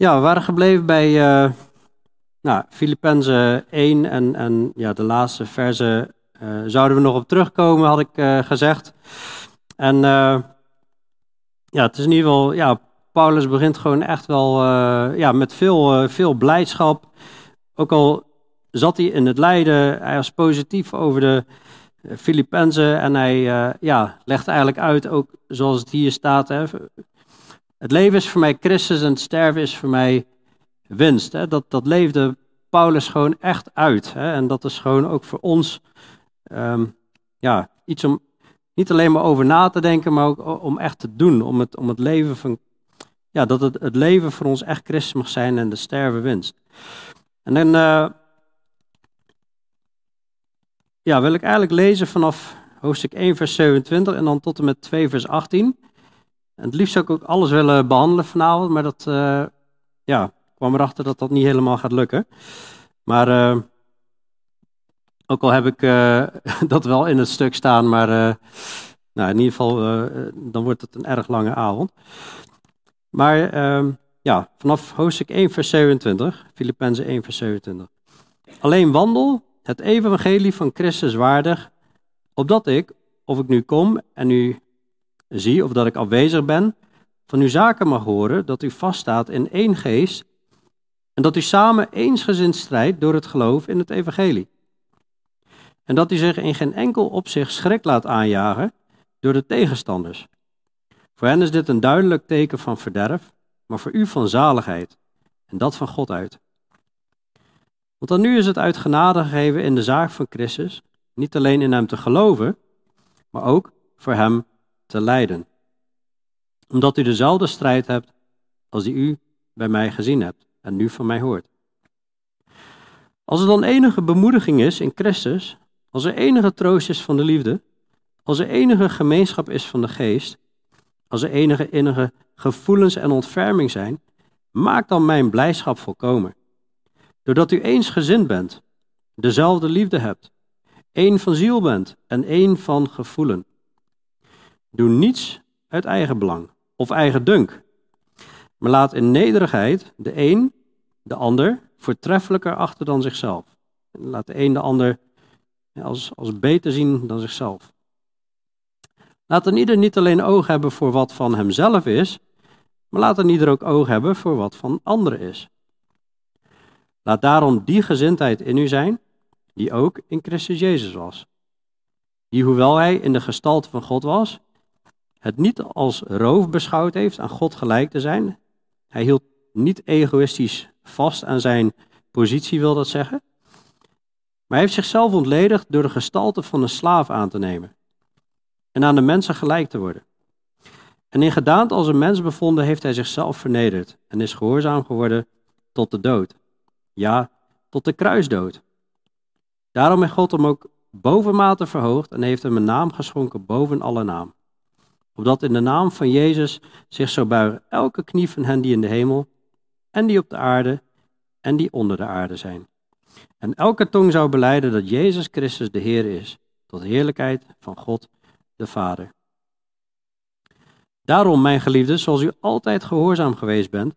Ja, we waren gebleven bij uh, nou, Filippenzen 1 en, en ja, de laatste verse uh, zouden we nog op terugkomen, had ik uh, gezegd. En ja, het is in ieder geval, ja, Paulus begint gewoon echt wel ja, met veel, veel blijdschap. Ook al zat hij in het lijden, hij was positief over de Filippenzen en hij ja, legt eigenlijk uit, ook zoals het hier staat, hè, het leven is voor mij Christus en het sterven is voor mij winst. Hè? Dat, dat leefde Paulus gewoon echt uit. Hè? En dat is gewoon ook voor ons um, ja, iets om niet alleen maar over na te denken, maar ook om echt te doen. Om het, om het leven van, ja, dat het, het leven voor ons echt Christus mag zijn en de sterven winst. En dan uh, ja, wil ik eigenlijk lezen vanaf hoofdstuk 1, vers 27 en dan tot en met 2, vers 18. Het liefst zou ik ook alles willen behandelen vanavond, maar dat uh, ja, kwam erachter dat dat niet helemaal gaat lukken. Maar uh, ook al heb ik uh, dat wel in het stuk staan, maar nou, in ieder geval dan wordt het een erg lange avond. Maar ehm, ja, vanaf hoofdstuk 1 vers 27, Filippenzen 1 vers 27. Alleen wandel het evangelie van Christus waardig, opdat ik, of ik nu kom en u zie of dat ik afwezig ben, van uw zaken mag horen dat u vaststaat in één geest en dat u samen eensgezind strijdt door het geloof in het evangelie. En dat u zich in geen enkel opzicht schrik laat aanjagen door de tegenstanders. Voor hen is dit een duidelijk teken van verderf, maar voor u van zaligheid en dat van God uit. Want dan nu is het uit genade gegeven in de zaak van Christus, niet alleen in hem te geloven, maar ook voor hem te lijden. Omdat u dezelfde strijd hebt als die u bij mij gezien hebt en nu van mij hoort. Als er dan enige bemoediging is in Christus, als er enige troost is van de liefde, als er enige gemeenschap is van de geest, als er enige innige gevoelens en ontferming zijn, maak dan mijn blijdschap volkomen. Doordat u eensgezind bent, dezelfde liefde hebt, één van ziel bent en één van gevoelen. Doe niets uit eigen belang of eigen dunk. Maar laat in nederigheid de een de ander voortreffelijker achter dan zichzelf. Laat de een de ander als, als beter zien dan zichzelf. Laat een ieder niet alleen oog hebben voor wat van hemzelf is, maar laat een ieder ook oog hebben voor wat van anderen is. Laat daarom die gezindheid in u zijn, die ook in Christus Jezus was. Die, hoewel hij in de gestalte van God was, het niet als roof beschouwd heeft aan God gelijk te zijn. Hij hield niet egoïstisch vast aan zijn positie, wil dat zeggen. Maar hij heeft zichzelf ontledigd door de gestalte van een slaaf aan te nemen en aan de mensen gelijk te worden. En in gedaante als een mens bevonden heeft hij zichzelf vernederd en is gehoorzaam geworden tot de dood. Ja, tot de kruisdood. Daarom heeft God hem ook bovenmate verhoogd en heeft hem een naam geschonken boven alle naam opdat in de naam van Jezus zich zou buigen elke knie van hen die in de hemel en die op de aarde en die onder de aarde zijn. En elke tong zou beleiden dat Jezus Christus de Heer is, tot heerlijkheid van God de Vader. Daarom, mijn geliefden, zoals u altijd gehoorzaam geweest bent,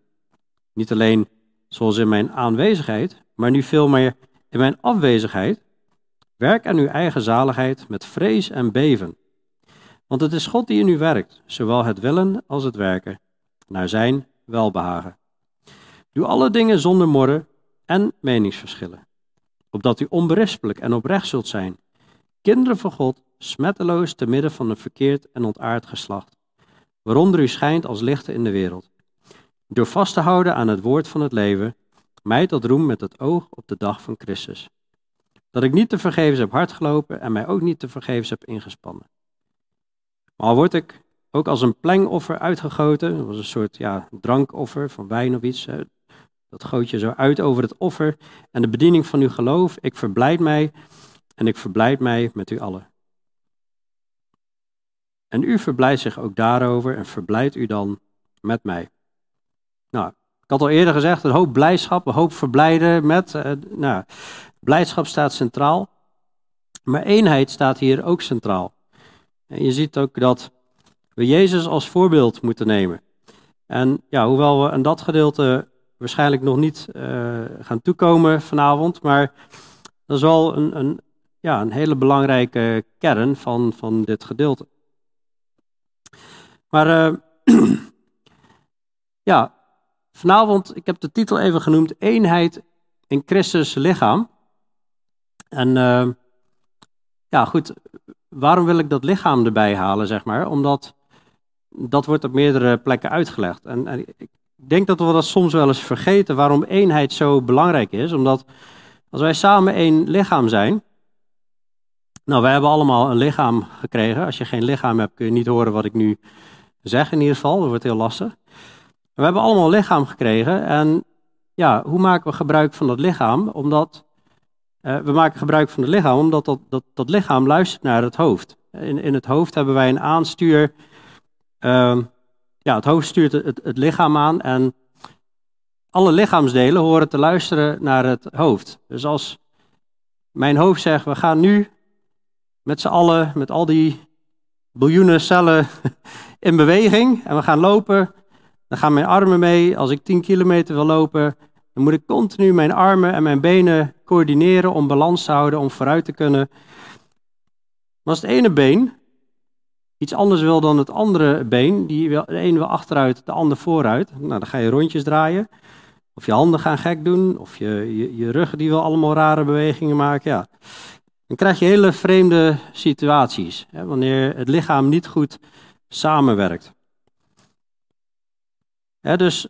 niet alleen zoals in mijn aanwezigheid, maar nu veel meer in mijn afwezigheid, werk aan uw eigen zaligheid met vrees en beven want het is God die in u werkt, zowel het willen als het werken, naar zijn welbehagen. Doe alle dingen zonder morren en meningsverschillen, opdat u onberispelijk en oprecht zult zijn, kinderen van God, smetteloos te midden van een verkeerd en ontaard geslacht, waaronder u schijnt als lichten in de wereld. Door vast te houden aan het woord van het leven, mij tot roem met het oog op de dag van Christus. Dat ik niet te vergeefs heb hardgelopen en mij ook niet te vergeefs heb ingespannen. Al word ik ook als een plengoffer uitgegoten, dat was een soort ja, drankoffer van wijn of iets. Dat goot je zo uit over het offer en de bediening van uw geloof. Ik verblijd mij en ik verblijd mij met u allen. En u verblijdt zich ook daarover en verblijdt u dan met mij. Nou, ik had al eerder gezegd, een hoop blijdschap, een hoop verblijden met. Uh, nou, blijdschap staat centraal, maar eenheid staat hier ook centraal. En je ziet ook dat we Jezus als voorbeeld moeten nemen. En ja, hoewel we in dat gedeelte waarschijnlijk nog niet uh, gaan toekomen vanavond, maar dat is wel een, een, ja, een hele belangrijke kern van, van dit gedeelte. Maar uh, ja, vanavond, ik heb de titel even genoemd, Eenheid in Christus lichaam. En uh, ja, goed, waarom wil ik dat lichaam erbij halen, zeg maar? Omdat dat wordt op meerdere plekken uitgelegd. En, ik denk dat we dat soms wel eens vergeten, waarom eenheid zo belangrijk is. Omdat als wij samen één lichaam zijn, nou, wij hebben allemaal een lichaam gekregen. Als je geen lichaam hebt, kun je niet horen wat ik nu zeg in ieder geval. Dat wordt heel lastig. We hebben allemaal een lichaam gekregen. En ja, hoe maken we gebruik van dat lichaam? Omdat uh, we maken gebruik van het lichaam, omdat dat, dat, dat lichaam luistert naar het hoofd. In, in het hoofd hebben wij een aanstuur. Uh, ja, het hoofd stuurt het, het, lichaam aan en alle lichaamsdelen horen te luisteren naar het hoofd. Dus als mijn hoofd zegt, we gaan nu met z'n allen, met al die biljoenen cellen in beweging en we gaan lopen, dan gaan mijn armen mee. Als ik 10 kilometer wil lopen, dan moet ik continu mijn armen en mijn benen coördineren om balans te houden, om vooruit te kunnen. Maar als het ene been iets anders wil dan het andere been, die wil, de een wil achteruit, de ander vooruit, nou, dan ga je rondjes draaien. Of je handen gaan gek doen, of je, je, rug die wil allemaal rare bewegingen maken. Ja. Dan krijg je hele vreemde situaties, hè, wanneer het lichaam niet goed samenwerkt. dus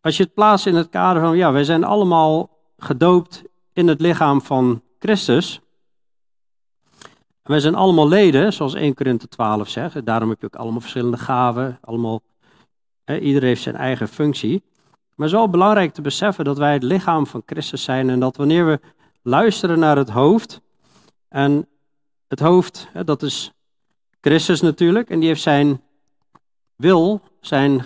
als je het plaatst in het kader van, ja, wij zijn allemaal gedoopt in het lichaam van Christus. Wij zijn allemaal leden, zoals 1 Korinthe 12 zegt. Daarom heb je ook allemaal verschillende gaven. Allemaal, iedereen heeft zijn eigen functie. Maar het is wel belangrijk te beseffen dat wij het lichaam van Christus zijn. En dat wanneer we luisteren naar het hoofd. En het hoofd, dat is Christus natuurlijk. En die heeft zijn wil, zijn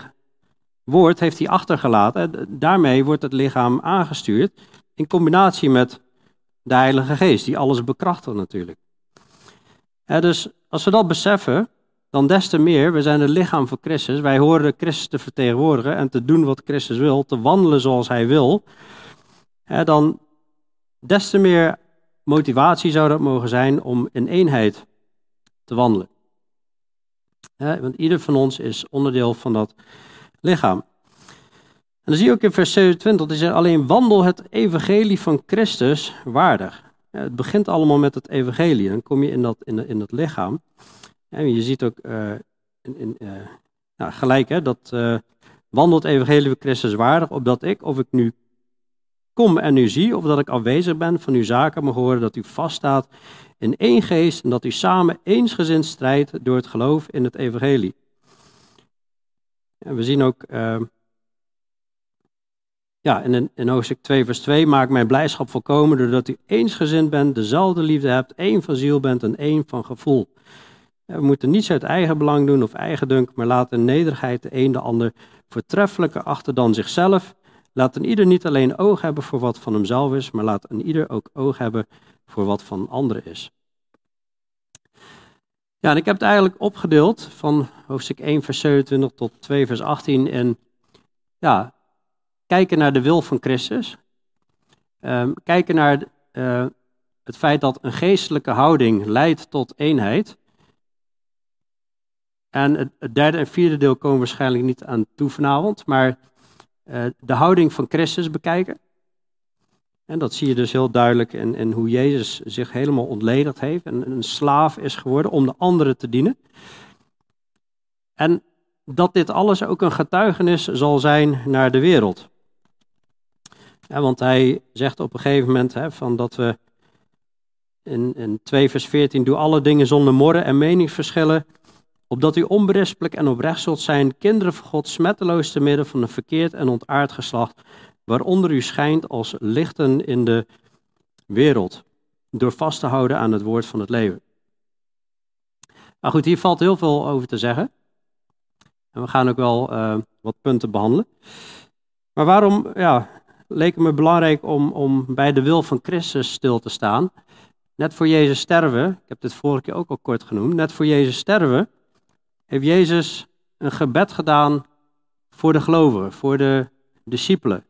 woord heeft hij achtergelaten. Daarmee wordt het lichaam aangestuurd in combinatie met de Heilige Geest, die alles bekrachtigt natuurlijk. dus als we dat beseffen, dan des te meer, we zijn het lichaam van Christus, wij horen Christus te vertegenwoordigen en te doen wat Christus wil, te wandelen zoals hij wil, dan des te meer motivatie zou dat mogen zijn om in eenheid te wandelen. want ieder van ons is onderdeel van dat lichaam. Dan zie je ook in vers 27, dat hij zegt alleen wandel het evangelie van Christus waardig. het begint allemaal met het evangelie, dan kom je in dat, in, in lichaam. En je ziet ook uh, in, in, uh, nou, gelijk hè, dat uh, wandelt evangelie van Christus waardig, opdat ik, of ik nu kom en u zie, of dat ik afwezig ben van uw zaken, mag horen dat u vaststaat in één geest en dat u samen eensgezind strijdt door het geloof in het evangelie. En we zien ook, ja, in, in hoofdstuk 2 vers 2, maak mijn blijdschap volkomen doordat u eensgezind bent, dezelfde liefde hebt, één van ziel bent en één van gevoel. We moeten niets uit eigen belang doen of eigen dunk, maar laten in nederigheid de een de ander voortreffelijker achter dan zichzelf. Laat een ieder niet alleen oog hebben voor wat van hemzelf is, maar laat een ieder ook oog hebben voor wat van anderen is. Ja, en ik heb het eigenlijk opgedeeld van hoofdstuk 1, vers 27 tot 2, vers 18. En ja, kijken naar de wil van Christus. Um, kijken naar uh, het feit dat een geestelijke houding leidt tot eenheid. En het, derde en vierde deel komen waarschijnlijk niet aan toe vanavond, maar uh, de houding van Christus bekijken. En dat zie je dus heel duidelijk in, in hoe Jezus zich helemaal ontledigd heeft en een slaaf is geworden om de anderen te dienen. En dat dit alles ook een getuigenis zal zijn naar de wereld. Ja, want hij zegt op een gegeven moment hè, van dat we in, in 2 vers 14, doe alle dingen zonder morren en meningsverschillen, opdat u onberispelijk en oprecht zult zijn, kinderen van God, smetteloos te midden van een verkeerd en ontaard geslacht, waaronder u schijnt als lichten in de wereld, door vast te houden aan het woord van het leven. Maar goed, hier valt heel veel over te zeggen. En we gaan ook wel uh, wat punten behandelen. Maar waarom ja, leek het me belangrijk om, om bij de wil van Christus stil te staan? Net voor Jezus sterven, ik heb dit vorige keer ook al kort genoemd, net voor Jezus sterven, heeft Jezus een gebed gedaan voor de gelovigen, voor de discipelen.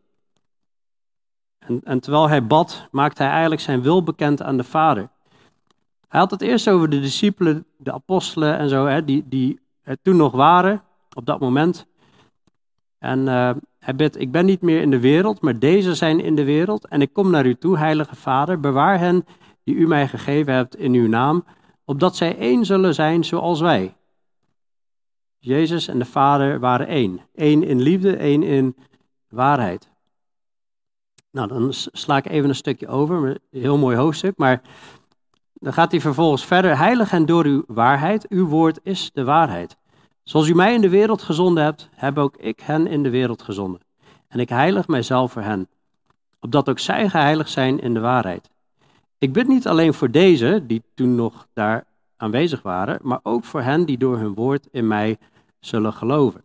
En, en terwijl hij bad, maakte hij eigenlijk zijn wil bekend aan de Vader. Hij had het eerst over de discipelen, de apostelen en zo, hè, die, die er toen nog waren, op dat moment. En uh, hij bidt, ik ben niet meer in de wereld, maar deze zijn in de wereld. En ik kom naar u toe, heilige Vader, bewaar hen die u mij gegeven hebt in uw naam, opdat zij één zullen zijn zoals wij. Jezus en de Vader waren één. Eén in liefde, één in waarheid. Nou, dan sla ik even een stukje over, een heel mooi hoofdstuk, maar dan gaat hij vervolgens verder. Heilig en door uw waarheid, uw woord is de waarheid. Zoals u mij in de wereld gezonden hebt, heb ook ik hen in de wereld gezonden. En ik heilig mijzelf voor hen, opdat ook zij geheiligd zijn in de waarheid. Ik bid niet alleen voor deze, die toen nog daar aanwezig waren, maar ook voor hen die door hun woord in mij zullen geloven.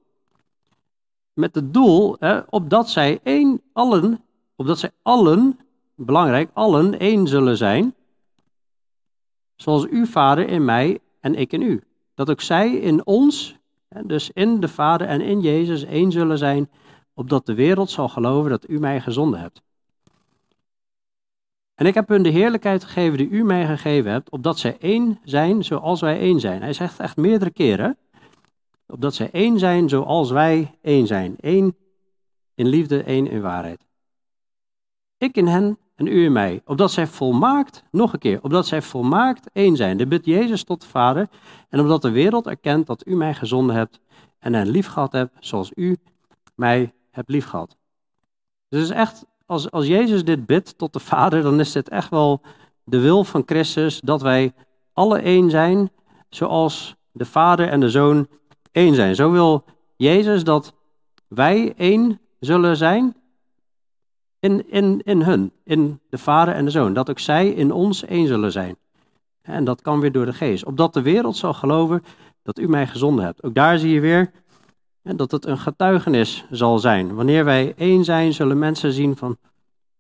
Met het doel, hè, opdat zij één, allen, opdat zij allen, belangrijk, allen één zullen zijn, zoals uw vader in mij en ik in u. Dat ook zij in ons, dus in de Vader en in Jezus, één zullen zijn, opdat de wereld zal geloven dat u mij gezonden hebt. En ik heb hun de heerlijkheid gegeven die u mij gegeven hebt, opdat zij één zijn zoals wij één zijn. Hij zegt echt meerdere keren, opdat zij één zijn zoals wij één zijn. Eén in liefde, één in waarheid. Ik in hen en u in mij, opdat zij volmaakt, nog een keer, opdat zij volmaakt één zijn. De bid Jezus tot de Vader en omdat de wereld erkent dat u mij gezonden hebt en hen lief gehad hebt zoals u mij hebt lief gehad. Dus is echt, als, als Jezus dit bidt tot de Vader, dan is dit echt wel de wil van Christus dat wij alle één zijn zoals de Vader en de Zoon één zijn. Zo wil Jezus dat wij één zullen zijn in, in, in hun, in de Vader en de Zoon. Dat ook zij in ons één zullen zijn. En dat kan weer door de geest. Opdat de wereld zal geloven dat u mij gezonden hebt. Ook daar zie je weer dat het een getuigenis zal zijn. Wanneer wij één zijn, zullen mensen zien van,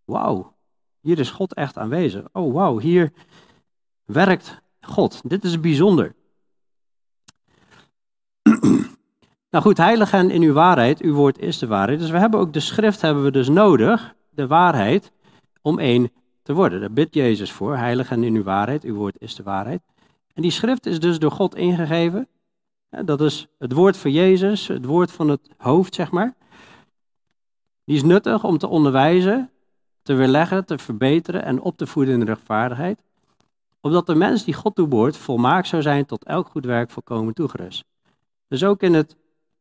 wauw, hier is God echt aanwezig. Oh wauw, hier werkt God. Dit is bijzonder. nou goed, heilig en in uw waarheid, uw woord is de waarheid. Dus we hebben ook de schrift hebben we dus nodig de waarheid om één te worden. Daar bidt Jezus voor, heilig en in uw waarheid, uw woord is de waarheid. En die schrift is dus door God ingegeven. Dat is het woord van Jezus, het woord van het hoofd, zeg maar. Die is nuttig om te onderwijzen, te weerleggen, te verbeteren en op te voeden in de rechtvaardigheid. Opdat de mens die God toebehoort volmaakt zou zijn tot elk goed werk volkomen toegerust. Dus ook in het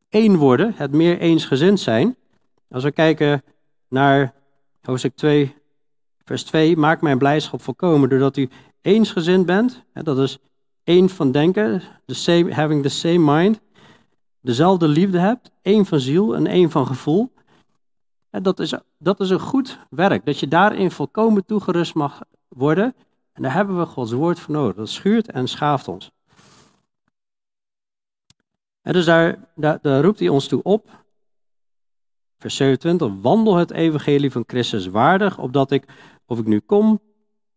één worden, het meer eensgezind zijn. Als we kijken naar hoofdstuk 2, vers 2, maak mijn blijdschap volkomen doordat u eensgezind bent. Dat is één van denken, the having the same mind. Dezelfde liefde hebt, één van ziel en één van gevoel. Dat is, dat is een goed werk, dat je daarin volkomen toegerust mag worden. En daar hebben we Gods woord voor nodig. Dat schuurt en schaaft ons. En dus daar, daar, daar roept hij ons toe op Vers 27, wandel het evangelie van Christus waardig, opdat ik, of ik nu kom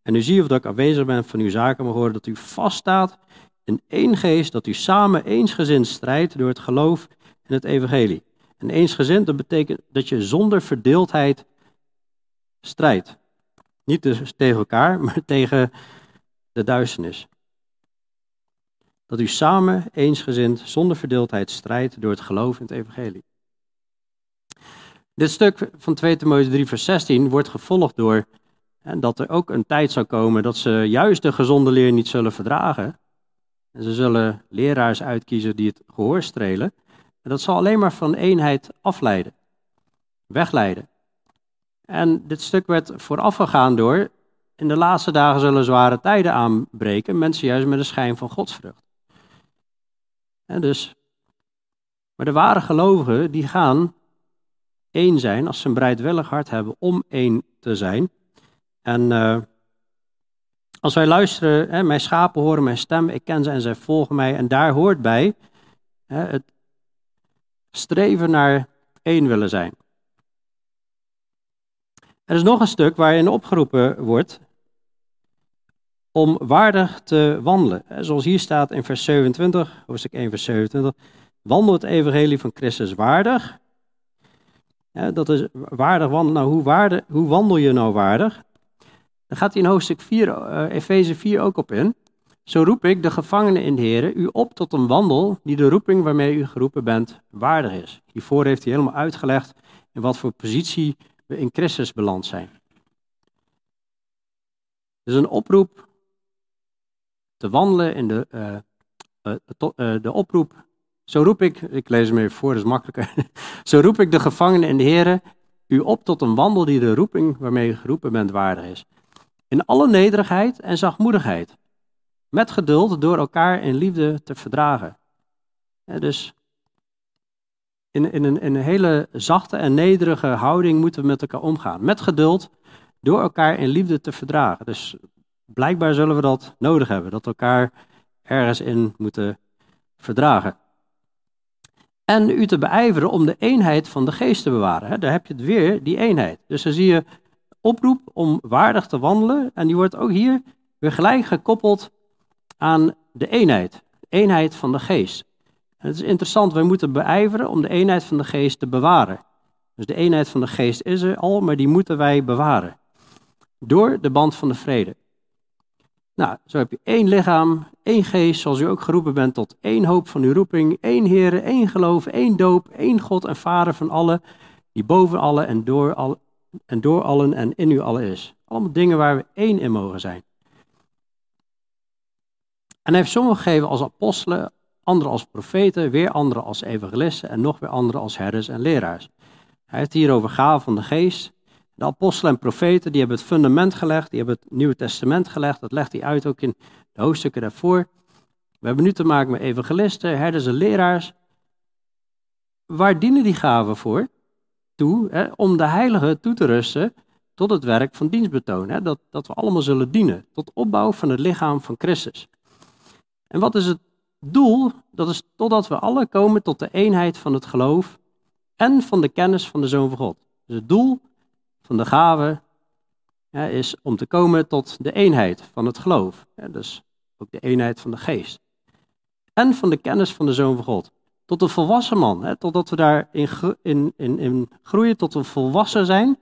en u zie of dat ik aanwezig ben van uw zaken mag horen, dat u vaststaat in één geest, dat u samen eensgezind strijdt door het geloof in het evangelie. En eensgezind, dat betekent dat je zonder verdeeldheid strijdt. Niet dus tegen elkaar, maar tegen de duisternis. Dat u samen eensgezind, zonder verdeeldheid strijdt door het geloof in het evangelie. Dit stuk van 2 Timotheüs 3 vers 16 wordt gevolgd door hè, dat er ook een tijd zal komen dat ze juist de gezonde leer niet zullen verdragen. En ze zullen leraars uitkiezen die het gehoor strelen. En dat zal alleen maar van eenheid afleiden, wegleiden. En dit stuk werd voorafgegaan door, in de laatste dagen zullen zware tijden aanbreken, mensen juist met de schijn van godsvrucht. En dus, maar de ware gelovigen, die gaan één zijn, als ze een bereidwillig hart hebben om één te zijn. En uh, als wij luisteren, hè, mijn schapen horen mijn stem, ik ken ze en zij volgen mij. En daar hoort bij hè, het streven naar één willen zijn. Er is nog een stuk waarin opgeroepen wordt om waardig te wandelen. Zoals hier staat in vers 27, hoofdstuk 1, vers 27. Wandel het evangelie van Christus waardig, dat is waardig wandelen. Nou, hoe, hoe wandel je nou waardig? Daar gaat hij in hoofdstuk 4, uh, Efeze 4 ook op in. Zo roep ik, de gevangenen in de Heer, u op tot een wandel die de roeping waarmee u geroepen bent waardig is. Hiervoor heeft hij helemaal uitgelegd in wat voor positie we in Christus beland zijn. Dus een oproep te wandelen in de, uh, uh, de oproep. Zo roep ik, ik lees hem even voor, is makkelijker. Zo roep ik de gevangenen in de Heer, u op tot een wandel die de roeping waarmee u geroepen bent waardig is. In alle nederigheid en zachtmoedigheid met geduld door elkaar in liefde te verdragen. dus in, in, een, in een hele zachte en nederige houding moeten we met elkaar omgaan. Met geduld door elkaar in liefde te verdragen. Dus blijkbaar zullen we dat nodig hebben, dat elkaar ergens in moeten verdragen. En u te beijveren om de eenheid van de geest te bewaren. Daar heb je het weer, die eenheid. Dus dan zie je oproep om waardig te wandelen. En die wordt ook hier weer gelijk gekoppeld aan de eenheid. eenheid van de geest. Het is interessant, wij moeten beijveren om de eenheid van de geest te bewaren. Dus de eenheid van de geest is er al, maar die moeten wij bewaren. Door de band van de vrede. Nou, zo heb je één lichaam, één geest, zoals u ook geroepen bent tot één hoop van uw roeping, één Heer, één geloof, één doop, één God en Vader van allen, die boven allen en door, al, en door allen en in u allen is. Allemaal dingen waar we één in mogen zijn. En hij heeft sommigen gegeven als apostelen, anderen als profeten, weer anderen als evangelisten en nog weer anderen als herders en leraars. Hij heeft hier over gaven van de geest. De apostelen en profeten die hebben het fundament gelegd, die hebben het Nieuwe Testament gelegd. Dat legt hij uit ook in de hoofdstukken daarvoor. We hebben nu te maken met evangelisten, herders en leraars. Waar dienen die gaven voor? Toe, hè, om de heiligen toe te rusten tot het werk van dienstbetoon. Hè, dat, dat we allemaal zullen dienen, tot opbouw van het lichaam van Christus. En wat is het doel? Dat is totdat we alle komen tot de eenheid van het geloof en van de kennis van de Zoon van God. Dus het doel van de gave is om te komen tot de eenheid van het geloof. Dus ook de eenheid van de geest. En van de kennis van de Zoon van God. Tot de volwassen man, hè, totdat we daarin in, in, in groeien, tot we volwassen zijn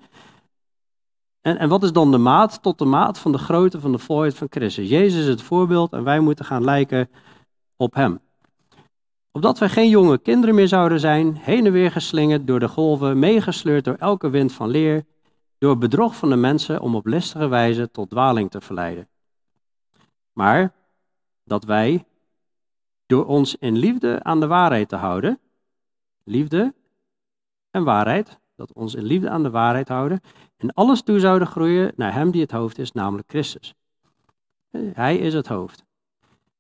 en, en wat is dan de maat? Tot de maat van de grootte van de volheid van Christus. Jezus is het voorbeeld en wij moeten gaan lijken op Hem. Opdat wij geen jonge kinderen meer zouden zijn, heen en weer geslingerd door de golven, meegesleurd door elke wind van leer, door bedrog van de mensen om op listige wijze tot dwaling te verleiden. Maar dat wij, door ons in liefde aan de waarheid te houden, liefde en waarheid, dat ons in liefde aan de waarheid houden en alles toe zouden groeien naar Hem die het hoofd is, namelijk Christus. Hij is het hoofd.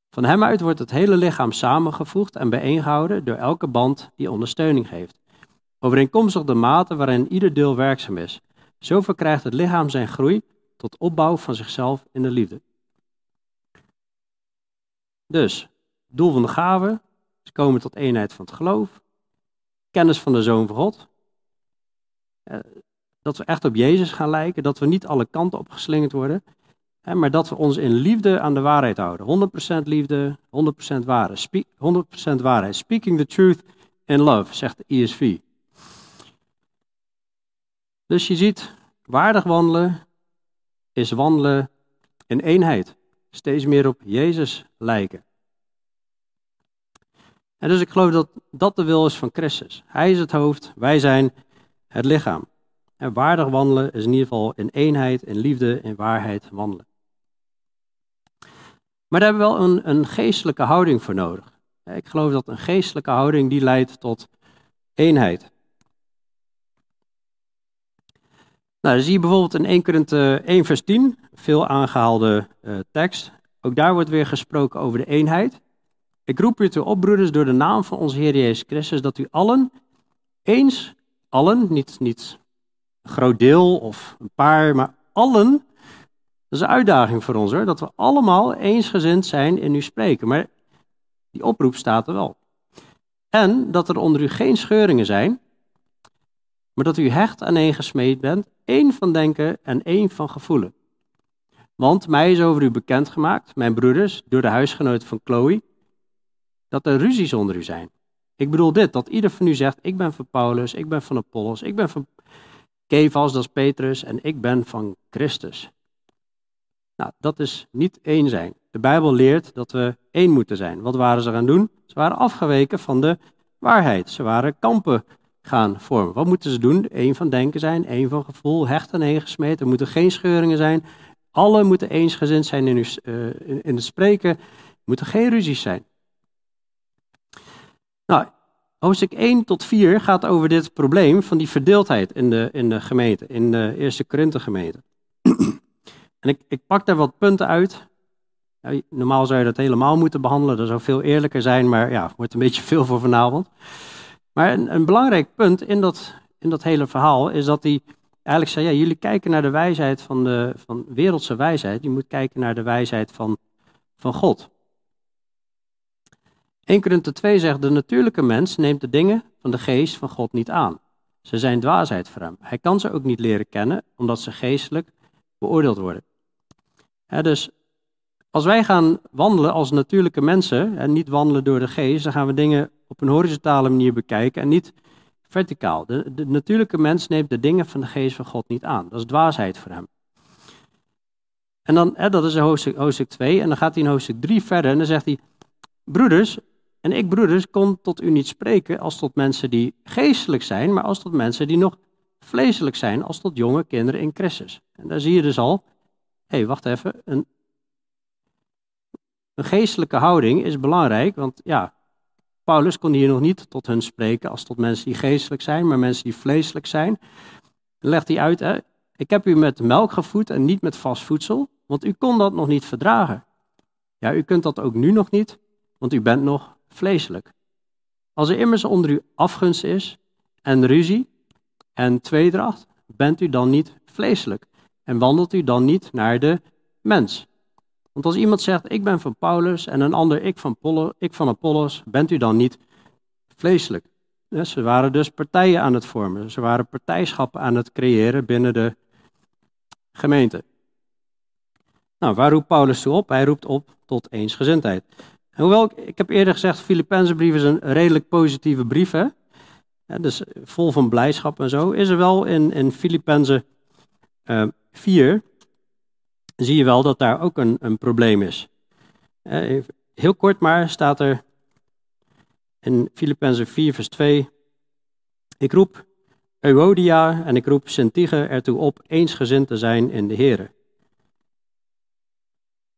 Van Hem uit wordt het hele lichaam samengevoegd en bijeengehouden door elke band die ondersteuning geeft. Overeenkomstig de mate waarin ieder deel werkzaam is. Zo verkrijgt het lichaam zijn groei tot opbouw van zichzelf in de liefde. Dus, doel van de gave is komen tot eenheid van het geloof, kennis van de Zoon van God, eh, dat we echt op Jezus gaan lijken, dat we niet alle kanten opgeslingerd worden, maar dat we ons in liefde aan de waarheid houden. 100% liefde, 100% waarheid. 100% waarheid. Speaking the truth in love, zegt de ESV. Dus je ziet, waardig wandelen is wandelen in eenheid. Steeds meer op Jezus lijken. En dus ik geloof dat dat de wil is van Christus. Hij is het hoofd, wij zijn het lichaam. En waardig wandelen is in ieder geval in eenheid, in liefde, in waarheid wandelen. Maar daar hebben we wel een, een geestelijke houding voor nodig. Ik geloof dat een geestelijke houding die leidt tot eenheid. Nou, dan zie je bijvoorbeeld in 1 Korinthe 1 vers 10, veel aangehaalde uh, tekst. Ook daar wordt weer gesproken over de eenheid. Ik roep u toe op, broeders, door de naam van onze Heer Jezus Christus, dat u allen eens allen, niet, niet een groot deel of een paar, maar allen. Dat is een uitdaging voor ons hoor, dat we allemaal eensgezind zijn in uw spreken. Maar die oproep staat er wel. En dat er onder u geen scheuringen zijn, maar dat u hecht aan gesmeed bent, één van denken en één van gevoelen. Want mij is over u bekendgemaakt, mijn broeders, door de huisgenoot van Chloe, dat er ruzies onder u zijn. Ik bedoel dit, dat ieder van u zegt, ik ben van Paulus, ik ben van Apollos, ik ben van Kefas, dat is Petrus, en ik ben van Christus. Nou, dat is niet één zijn. De Bijbel leert dat we één moeten zijn. Wat waren ze gaan doen? Ze waren afgeweken van de waarheid. Ze waren kampen gaan vormen. Wat moeten ze doen? Eén van denken zijn, één van gevoel, hecht en. Er moeten geen scheuringen zijn. Alle moeten eensgezind zijn in, uh, in het spreken. Er moeten geen ruzies zijn. Nou, hoofdstuk 1 tot 4 gaat over dit probleem van die verdeeldheid in de, in de gemeente, in de eerste Korinthe gemeente. en ik, ik pak daar wat punten uit. Normaal zou je dat helemaal moeten behandelen, dat zou veel eerlijker zijn, maar ja, wordt een beetje veel voor vanavond. Maar een, een belangrijk punt in dat, in dat hele verhaal is dat hij eigenlijk zei, ja, jullie kijken naar de wijsheid van de van wereldse wijsheid, je moet kijken naar de wijsheid van, van God. 1 Korinthe 2 zegt, de natuurlijke mens neemt de dingen van de geest van God niet aan. Ze zijn dwaasheid voor hem. Hij kan ze ook niet leren kennen, omdat ze geestelijk beoordeeld worden. dus als wij gaan wandelen als natuurlijke mensen en niet wandelen door de geest, dan gaan we dingen op een horizontale manier bekijken en niet verticaal. De, de natuurlijke mens neemt de dingen van de geest van God niet aan. Dat is dwaasheid voor hem. En dan, hè, dat is hoofdstuk, hoofdstuk 2, en dan gaat hij in hoofdstuk 3 verder en dan zegt hij, broeders, en ik broeders kon tot u niet spreken als tot mensen die geestelijk zijn, maar als tot mensen die nog vleeselijk zijn, als tot jonge kinderen in Christus. En daar zie je dus al, hé, hey, wacht even, een, een geestelijke houding is belangrijk, want ja, Paulus kon hier nog niet tot hun spreken als tot mensen die geestelijk zijn, maar mensen die vleeselijk zijn. Dan legt hij uit, ik heb u met melk gevoed en niet met vast voedsel, want u kon dat nog niet verdragen. Ja, u kunt dat ook nu nog niet, want u bent nog vleeselijk. Als er immers onder u afgunst is en ruzie en tweedracht, bent u dan niet vleeselijk en wandelt u dan niet naar de mens. Want als iemand zegt, ik ben van Paulus en een ander, ik van, ik van Apollos, bent u dan niet vleeselijk? ze waren dus partijen aan het vormen. Ze waren partijschappen aan het creëren binnen de gemeente. Nou, waar roept Paulus toe op? Hij roept op tot eensgezindheid. hoewel, ik heb eerder gezegd, de brief is een redelijk positieve brief, hè? dus vol van blijdschap en zo, is er wel in, in Filippenzen uh, 4 zie je wel dat daar ook een, een probleem is. Eh, heel kort maar staat er in Filippenzen 4 vers 2, ik roep Euodia en ik roep Sintige ertoe op eensgezind te zijn in de Here.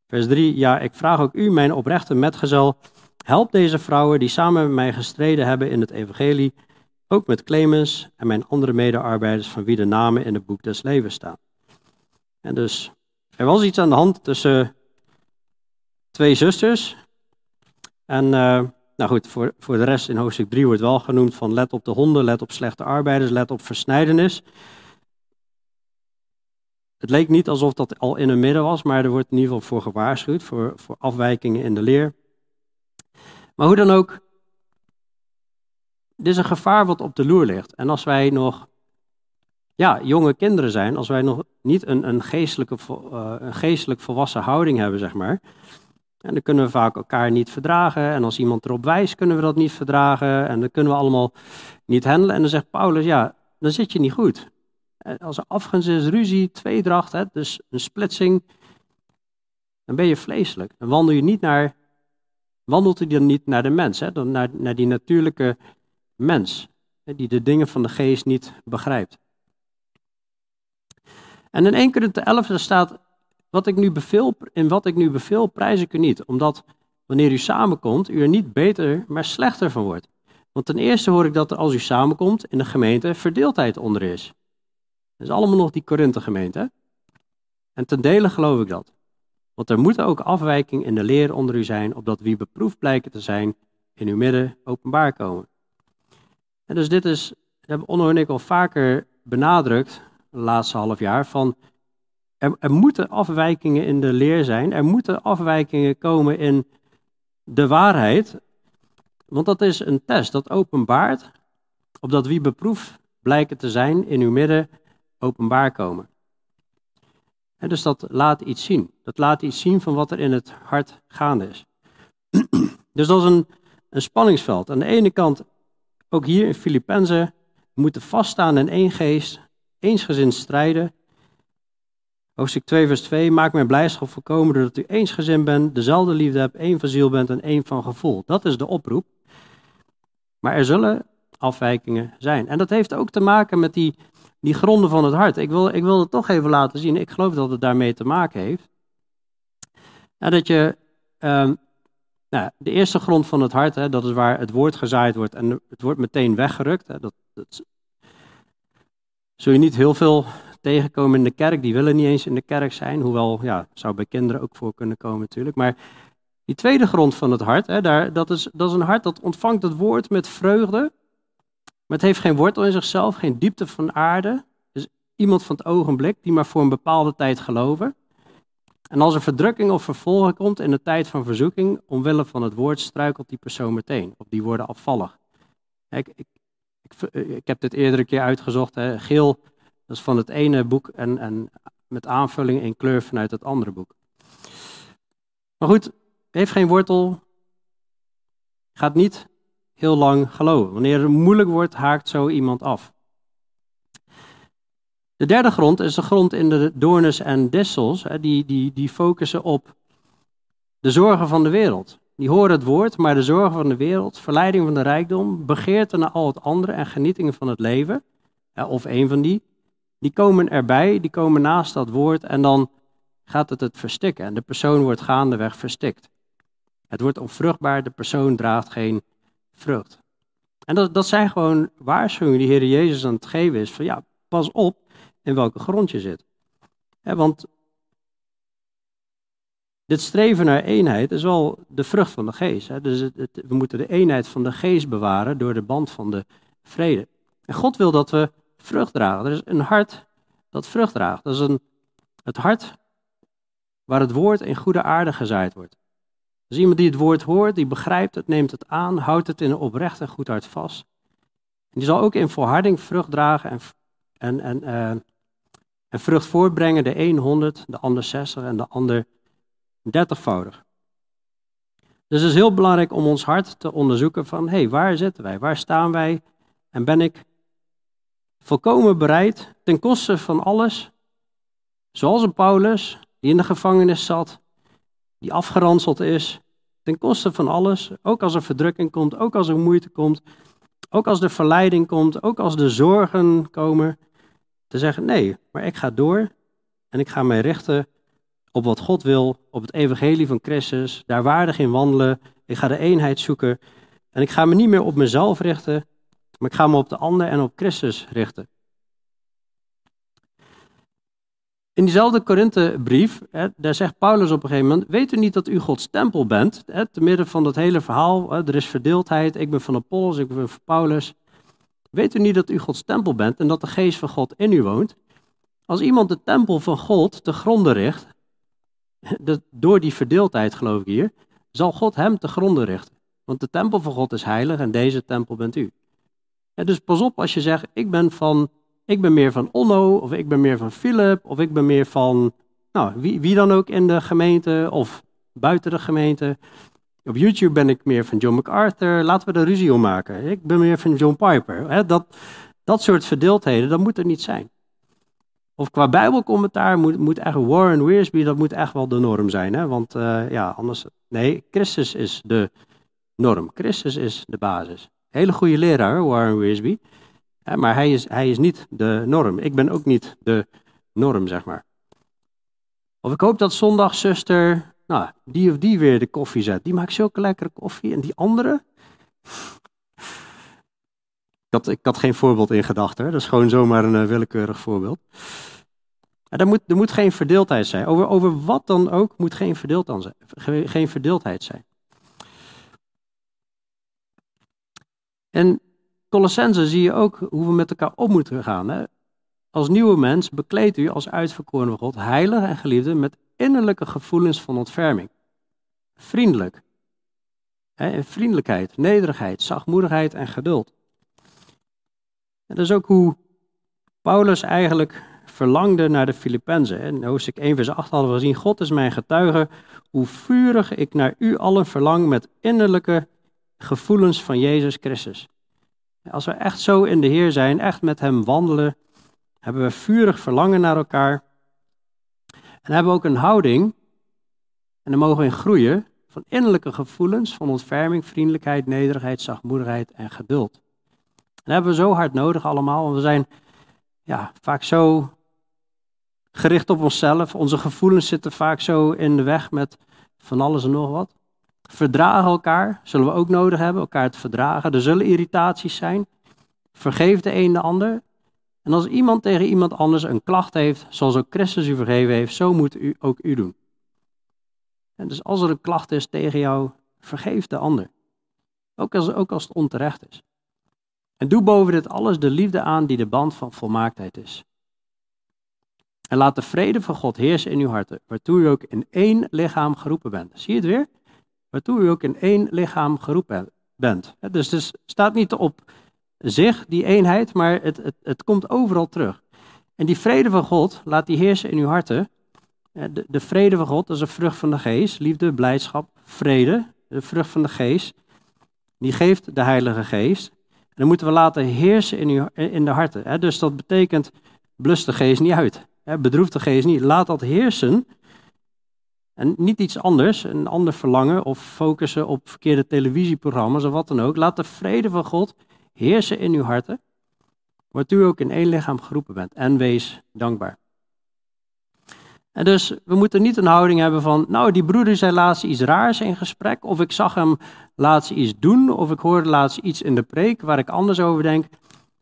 Vers 3, ja, ik vraag ook u, mijn oprechte metgezel, help deze vrouwen die samen met mij gestreden hebben in het evangelie, ook met Clemens en mijn andere medearbeiders van wie de namen in het boek des levens staan. En dus er was iets aan de hand tussen twee zusters. En uh, nou goed, voor, voor de rest in hoofdstuk 3 wordt wel genoemd van let op de honden, let op slechte arbeiders, let op versnijdenis. Het leek niet alsof dat al in het midden was, maar er wordt in ieder geval voor gewaarschuwd, voor, voor afwijkingen in de leer. Maar hoe dan ook, dit is een gevaar wat op de loer ligt. En als wij nog ja, jonge kinderen zijn, als wij nog niet een, een, geestelijke, uh, een geestelijk volwassen houding hebben, zeg maar. En dan kunnen we vaak elkaar niet verdragen. En als iemand erop wijst, kunnen we dat niet verdragen. En dan kunnen we allemaal niet handelen. En dan zegt Paulus, ja, dan zit je niet goed. Als er afgunst is, ruzie, tweedracht, hè, dus een splitsing, dan ben je vleeselijk. Dan wandel je niet naar, wandelt je dan niet naar de mens, hè, dan naar, naar die natuurlijke mens, hè, die de dingen van de geest niet begrijpt. En in 1 Korinthe 11 staat, wat ik nu beveel, in wat ik nu beveel prijs ik u niet, omdat wanneer u samenkomt, u er niet beter, maar slechter van wordt. Want ten eerste hoor ik dat er als u samenkomt in de gemeente verdeeldheid onder is. Dat is allemaal nog die Korinthe gemeente. En ten dele geloof ik dat. Want er moet ook afwijking in de leer onder u zijn, opdat wie beproefd blijken te zijn, in uw midden openbaar komen. En dus dit is, dat hebben Onno en ik al vaker benadrukt, laatste half jaar van er, moeten afwijkingen in de leer zijn, er moeten afwijkingen komen in de waarheid, want dat is een test, dat openbaart, opdat wie beproefd blijken te zijn in uw midden openbaar komen. En dus dat laat iets zien. Dat laat iets zien van wat er in het hart gaande is. dus dat is een, een spanningsveld. Aan de ene kant, ook hier in Filippenzen, moeten vaststaan in één geest, eensgezind strijden. Hoofdstuk 2, vers 2. Maak mijn blijdschap voorkomen doordat u eensgezind bent, dezelfde liefde hebt, één van ziel bent en één van gevoel. Dat is de oproep. Maar er zullen afwijkingen zijn. En dat heeft ook te maken met die, die gronden van het hart. Ik wil, ik wil het toch even laten zien. Ik geloof dat het daarmee te maken heeft. En dat je ehm, nou, de eerste grond van het hart, hè, dat is waar het woord gezaaid wordt en het wordt meteen weggerukt. Hè, dat, zul je niet heel veel tegenkomen in de kerk. Die willen niet eens in de kerk zijn, hoewel, ja, zou bij kinderen ook voor kunnen komen natuurlijk. Maar die tweede grond van het hart, hè, daar, dat, is, dat is een hart dat ontvangt het woord met vreugde. Maar het heeft geen wortel in zichzelf, geen diepte van aarde. Dus iemand van het ogenblik die maar voor een bepaalde tijd geloven. En als er verdrukking of vervolging komt in de tijd van verzoeking, omwille van het woord, struikelt die persoon meteen. Of die worden afvallig. Ik, ik, ik heb dit eerder een keer uitgezocht. Hè. Geel, dat is van het ene boek en, en met aanvulling in kleur vanuit het andere boek. Maar goed, heeft geen wortel, gaat niet heel lang geloven. Wanneer het moeilijk wordt, haakt zo iemand af. De derde grond is de grond in de doornes en dissels. Die, die, die focussen op de zorgen van de wereld. Die horen het woord, maar de zorgen van de wereld, verleiding van de rijkdom, begeerte naar al het andere en genietingen van het leven, of een van die, die komen erbij, die komen naast dat woord en dan gaat het het verstikken. En de persoon wordt gaandeweg verstikt. Het wordt onvruchtbaar, de persoon draagt geen vrucht. En dat, dat zijn gewoon waarschuwingen die Heer Jezus aan het geven is. Van ja, pas op, in welke grond je zit. want dit streven naar eenheid is wel de vrucht van de geest. Dus het, we moeten de eenheid van de geest bewaren door de band van de vrede. En God wil dat we vrucht dragen. Er is een hart dat vrucht draagt. Dat is een, het hart waar het woord in goede aarde gezaaid wordt. Dus iemand die het woord hoort, die begrijpt het, neemt het aan, houdt het in een oprecht en goed hart vast. En die zal ook in volharding vrucht dragen en, en, en, uh, en vrucht voortbrengen, de een 100, de ander 60 en de ander 30voudig. Dus het is heel belangrijk om ons hart te onderzoeken van, hé, hey, waar zitten wij? Waar staan wij? En ben ik volkomen bereid, ten koste van alles, zoals een Paulus, die in de gevangenis zat, die afgeranseld is, ten koste van alles, ook als er verdrukking komt, ook als er moeite komt, ook als de verleiding komt, ook als de zorgen komen, te zeggen: nee, maar ik ga door en ik ga mij richten op wat God wil, op het evangelie van Christus, daar waardig in wandelen. Ik ga de eenheid zoeken en ik ga me niet meer op mezelf richten, maar ik ga me op de ander en op Christus richten. In diezelfde Korinthebrief, daar zegt Paulus op een gegeven moment, weet u niet dat u Gods tempel bent? Hè, te midden van dat hele verhaal, hè, er is verdeeldheid, ik ben van Apollos, ik ben van Paulus. Weet u niet dat u Gods tempel bent en dat de geest van God in u woont? Als iemand de tempel van God te gronden richt, door die verdeeldheid geloof ik hier, zal God hem te gronden richten. Want de tempel van God is heilig en deze tempel bent u. dus pas op als je zegt, ik ben van ik ben meer van Onno, of ik ben meer van Philip, of ik ben meer van nou, wie, wie dan ook in de gemeente of buiten de gemeente. Op YouTube ben ik meer van John MacArthur. Laten we er ruzie om maken. Ik ben meer van John Piper. dat, dat soort verdeeldheden, dat moet er niet zijn. Of qua Bijbelcommentaar moet, moet echt Warren Wiersbe, dat moet echt wel de norm zijn. Hè? Want uh, ja, anders. Nee, Christus is de norm. Christus is de basis. Hele goede leraar, Warren Wiersbe maar hij is, hij is niet de norm. Ik ben ook niet de norm, zeg maar. Of ik hoop dat zondagzuster, nou, die of die weer de koffie zet. Die maakt zulke lekkere koffie. En die andere? Ik had, geen voorbeeld in gedachten. Dat is gewoon zomaar een uh, willekeurig voorbeeld. er, moet, er moet geen verdeeldheid zijn. Over, over wat dan ook moet geen verdeeldheid zijn. Geen verdeeldheid zijn. En Colossense zie je ook hoe we met elkaar op moeten gaan. Hè? Als nieuwe mens bekleedt u als uitverkoren God, heilig en geliefde, met innerlijke gevoelens van ontferming. Vriendelijk. Hè? Vriendelijkheid, nederigheid, zachtmoedigheid en geduld. En dat is ook hoe Paulus eigenlijk verlangde naar de Filippenzen. In hoofdstuk 1 vers 8 hadden we gezien, God is mijn getuige, hoe vurig ik naar u allen verlang met innerlijke gevoelens van Jezus Christus. Als we echt zo in de Heer zijn, echt met Hem wandelen, hebben we vurig verlangen naar elkaar. En hebben we ook een houding, en dan mogen we in groeien, van innerlijke gevoelens van ontferming, vriendelijkheid, nederigheid, zachtmoedigheid en geduld. En dat hebben we zo hard nodig allemaal, want we zijn ja, vaak zo gericht op onszelf. Onze gevoelens zitten vaak zo in de weg met van alles en nog wat. Verdragen elkaar, zullen we ook nodig hebben, elkaar te verdragen. Er zullen irritaties zijn. Vergeef de een de ander. En als iemand tegen iemand anders een klacht heeft, zoals ook Christus u vergeven heeft, zo moet u ook u doen. En dus als er een klacht is tegen jou, vergeef de ander. Ook als, ook als het onterecht is. En doe boven dit alles de liefde aan die de band van volmaaktheid is. En laat de vrede van God heersen in uw harten, waartoe u ook in één lichaam geroepen bent. Zie je het weer? Waartoe u ook in één lichaam geroepen bent. Dus het staat niet op zich, die eenheid, maar het, het, het komt overal terug. En die vrede van God, laat die heersen in uw harten. De, de vrede van God, dat is een vrucht van de geest. Liefde, blijdschap, vrede, de vrucht van de geest. Die geeft de Heilige Geest. Dan moeten we laten heersen in, uw, in de harten. Dus dat betekent, blus de geest niet uit. Bedroef de geest niet. Laat dat heersen. En niet iets anders, een ander verlangen of focussen op verkeerde televisieprogramma's of wat dan ook. Laat de vrede van God heersen in uw harten, waartoe u ook in één lichaam geroepen bent. En wees dankbaar. En dus we moeten niet een houding hebben van, nou die broeder zei laatst iets raars in gesprek, of ik zag hem laatst iets doen, of ik hoorde laatst iets in de preek waar ik anders over denk.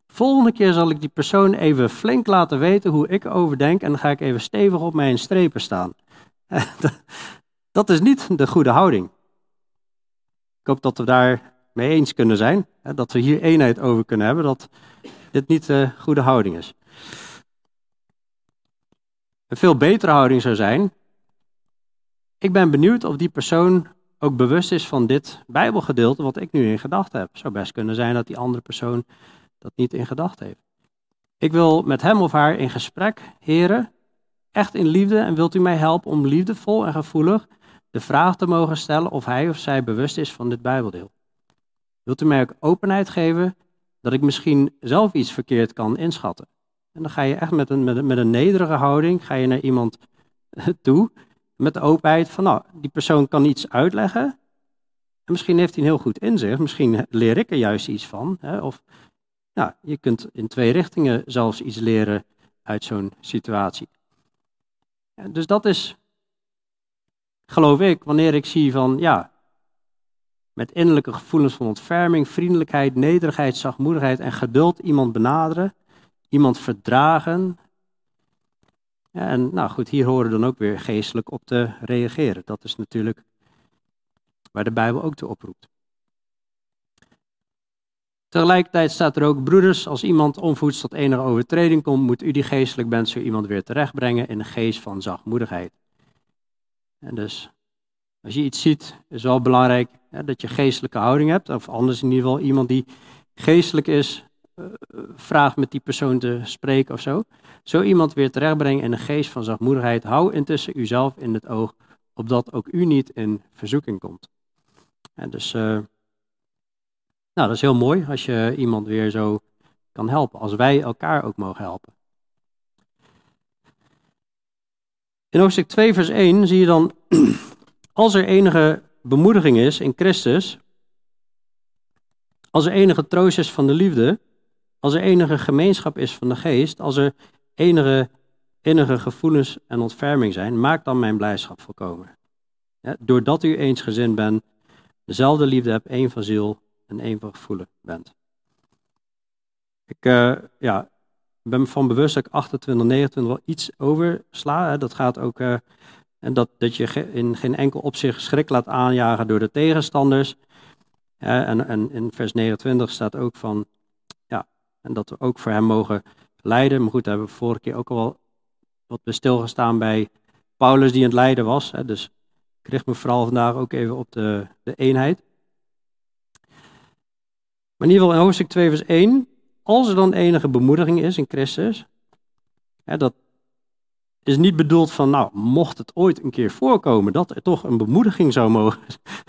Volgende keer zal ik die persoon even flink laten weten hoe ik over denk en dan ga ik even stevig op mijn strepen staan. Dat is niet de goede houding. Ik hoop dat we daar mee eens kunnen zijn, dat we hier eenheid over kunnen hebben, dat dit niet de goede houding is. Een veel betere houding zou zijn, ik ben benieuwd of die persoon ook bewust is van dit Bijbelgedeelte wat ik nu in gedachten heb. Zou best kunnen zijn dat die andere persoon dat niet in gedachten heeft. Ik wil met hem of haar in gesprek, heren, echt in liefde en wilt u mij helpen om liefdevol en gevoelig de vraag te mogen stellen of hij of zij bewust is van dit Bijbeldeel. Wilt u mij ook openheid geven dat ik misschien zelf iets verkeerd kan inschatten? En dan ga je echt met een, met een, met een nederige houding, ga je naar iemand toe, met de openheid van, nou, die persoon kan iets uitleggen. En misschien heeft hij een heel goed inzicht, misschien leer ik er juist iets van. Hè, of nou, je kunt in twee richtingen zelfs iets leren uit zo'n situatie. Dus dat is, geloof ik, wanneer ik zie van, ja, met innerlijke gevoelens van ontferming, vriendelijkheid, nederigheid, zachtmoedigheid en geduld iemand benaderen, iemand verdragen. En nou goed, hier horen dan ook weer geestelijk op te reageren. Dat is natuurlijk waar de Bijbel ook toe oproept. Tegelijkertijd staat er ook, broeders, als iemand onvoeds tot enige overtreding komt, moet u die geestelijk bent zo iemand weer terechtbrengen in een geest van zachtmoedigheid. En dus, als je iets ziet, is wel belangrijk hè, dat je geestelijke houding hebt, of anders in ieder geval iemand die geestelijk is, uh, vraagt met die persoon te spreken of zo. Zo iemand weer terechtbrengen in een geest van zachtmoedigheid. Hou intussen uzelf in het oog, opdat ook u niet in verzoeking komt. En dus... Uh, nou, dat is heel mooi als je iemand weer zo kan helpen, als wij elkaar ook mogen helpen. In hoofdstuk 2, vers 1 zie je dan, als er enige bemoediging is in Christus, als er enige troost is van de liefde, als er enige gemeenschap is van de geest, als er enige enige gevoelens en ontferming zijn, maak dan mijn blijdschap volkomen. Doordat u eensgezind bent, dezelfde liefde hebt, één van ziel, en één van gevoelen bent. Ik uh, ja, ben me van bewust dat ik 28, 29 wel iets oversla. Hè. Dat gaat ook uh, en dat, dat je in geen enkel opzicht schrik laat aanjagen door de tegenstanders. en, en in vers 29 staat ook van, en dat we ook voor hem mogen lijden. Maar goed, daar hebben we vorige keer ook al wat stilgestaan bij Paulus die aan het lijden was. Hè. Dus ik richt me vooral vandaag ook even op de, de eenheid. Maar in ieder geval in hoofdstuk 2 vers 1, als er dan enige bemoediging is in Christus, hè, dat, is niet bedoeld van, nou, mocht het ooit een keer voorkomen dat er toch een bemoediging zou mogen,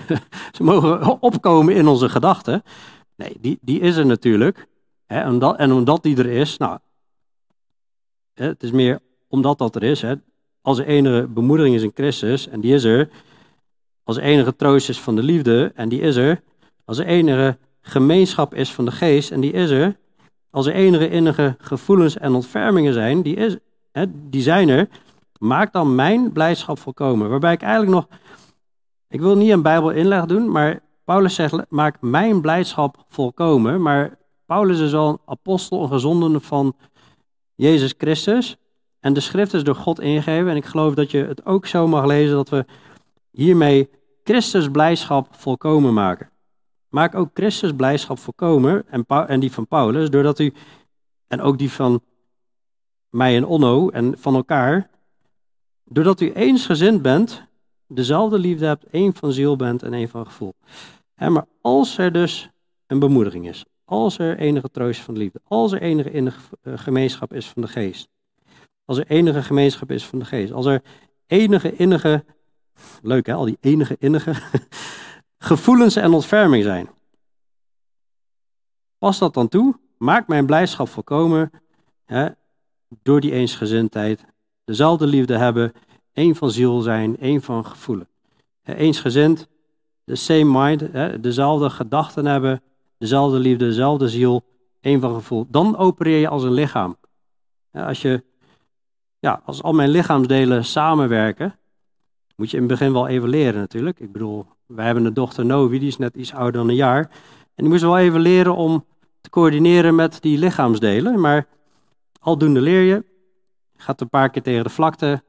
mogen opkomen in onze gedachten. Nee, die, die is er natuurlijk. Hè, en, omdat, die er is, nou, het is meer omdat dat er is. Als er enige bemoediging is in Christus, en die is er. Als er enige troost is van de liefde, en die is er. Als er enige gemeenschap is van de geest, en die is er. Als er enige innige gevoelens en ontfermingen zijn, die, is, die zijn er. Maak dan mijn blijdschap volkomen. Waarbij ik eigenlijk nog, ik wil niet een Bijbel inleg doen, maar Paulus zegt, maak mijn blijdschap volkomen. Maar Paulus is al een apostel, een gezondene van Jezus Christus. En de schrift is door God ingegeven. En ik geloof dat je het ook zo mag lezen dat we hiermee Christus blijdschap volkomen maken. Maak ook Christus blijdschap volkomen en, en die van Paulus, doordat u, en ook die van mij en Onno en van elkaar, doordat u eensgezind bent, dezelfde liefde hebt, één van ziel bent en één van gevoel. maar als er dus een bemoediging is, als er enige troost van de liefde, als er enige innige eh, gemeenschap is van de geest, als er enige gemeenschap is van de geest, als er enige innige, leuk hè, al die enige innige gevoelens en ontferming zijn. Pas dat dan toe, maak mijn blijdschap volkomen hè, door die eensgezindheid, dezelfde liefde hebben, één van ziel zijn, één van gevoelen. Eensgezind, de same mind, hè, dezelfde gedachten hebben, dezelfde liefde, dezelfde ziel, één van gevoel. Dan opereer je als een lichaam. Als, je, ja, als al mijn lichaamsdelen samenwerken, moet je in het begin wel even leren natuurlijk. Ik bedoel, wij hebben een dochter Novi, die is net iets ouder dan een jaar. En die moest wel even leren om te coördineren met die lichaamsdelen. Maar aldoende leer je. Gaat een paar keer tegen de vlakte.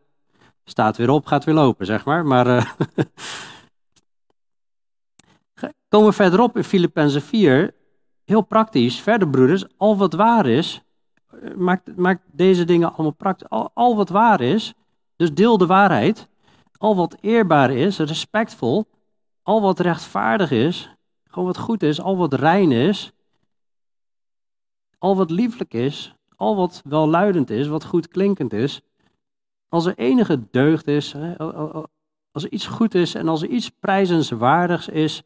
Staat weer op, gaat weer lopen, zeg maar. Maar uh, komen we verderop in Filippenzen 4. Heel praktisch. Verder, broeders, al wat waar is. Eh, maakt, deze dingen allemaal praktisch. Al, al wat waar is. Dus deel de waarheid. Al wat eerbaar is, respectvol. Al wat rechtvaardig is. Gewoon wat goed is. Al wat rein is al wat lieflijk is, al wat welluidend is, wat goed klinkend is, als er enige deugd is, als er iets goed is en als er iets prijzenswaardigs is,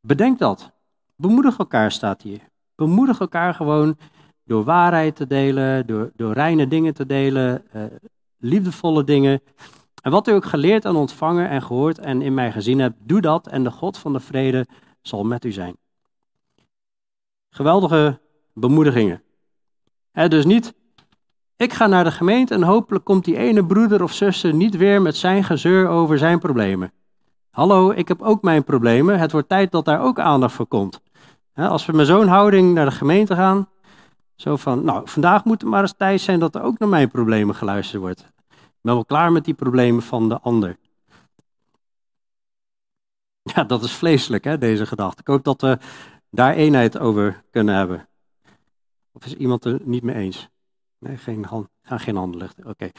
bedenk dat. Bemoedig elkaar staat hier. Bemoedig elkaar gewoon door waarheid te delen, door, door reine dingen te delen, uh, liefdevolle dingen. En wat u ook geleerd en ontvangen en gehoord en in mij gezien hebt, doe dat en de God van de vrede zal met u zijn. Geweldige bemoedigingen. dus niet, ik ga naar de gemeente en hopelijk komt die ene broeder of zuster niet weer met zijn gezeur over zijn problemen. Hallo, ik heb ook mijn problemen. Het wordt tijd dat daar ook aandacht voor komt. als we met zo'n houding naar de gemeente gaan, zo van, nou, vandaag moet het maar eens tijd zijn dat er ook naar mijn problemen geluisterd wordt. Ik ben wel klaar met die problemen van de ander. Ja, dat is vleeselijk, hè, deze gedachte. Ik hoop dat we daar eenheid over kunnen hebben. Of is iemand er niet mee eens? Nee, geen hand, gaan geen handen luchten. Oké.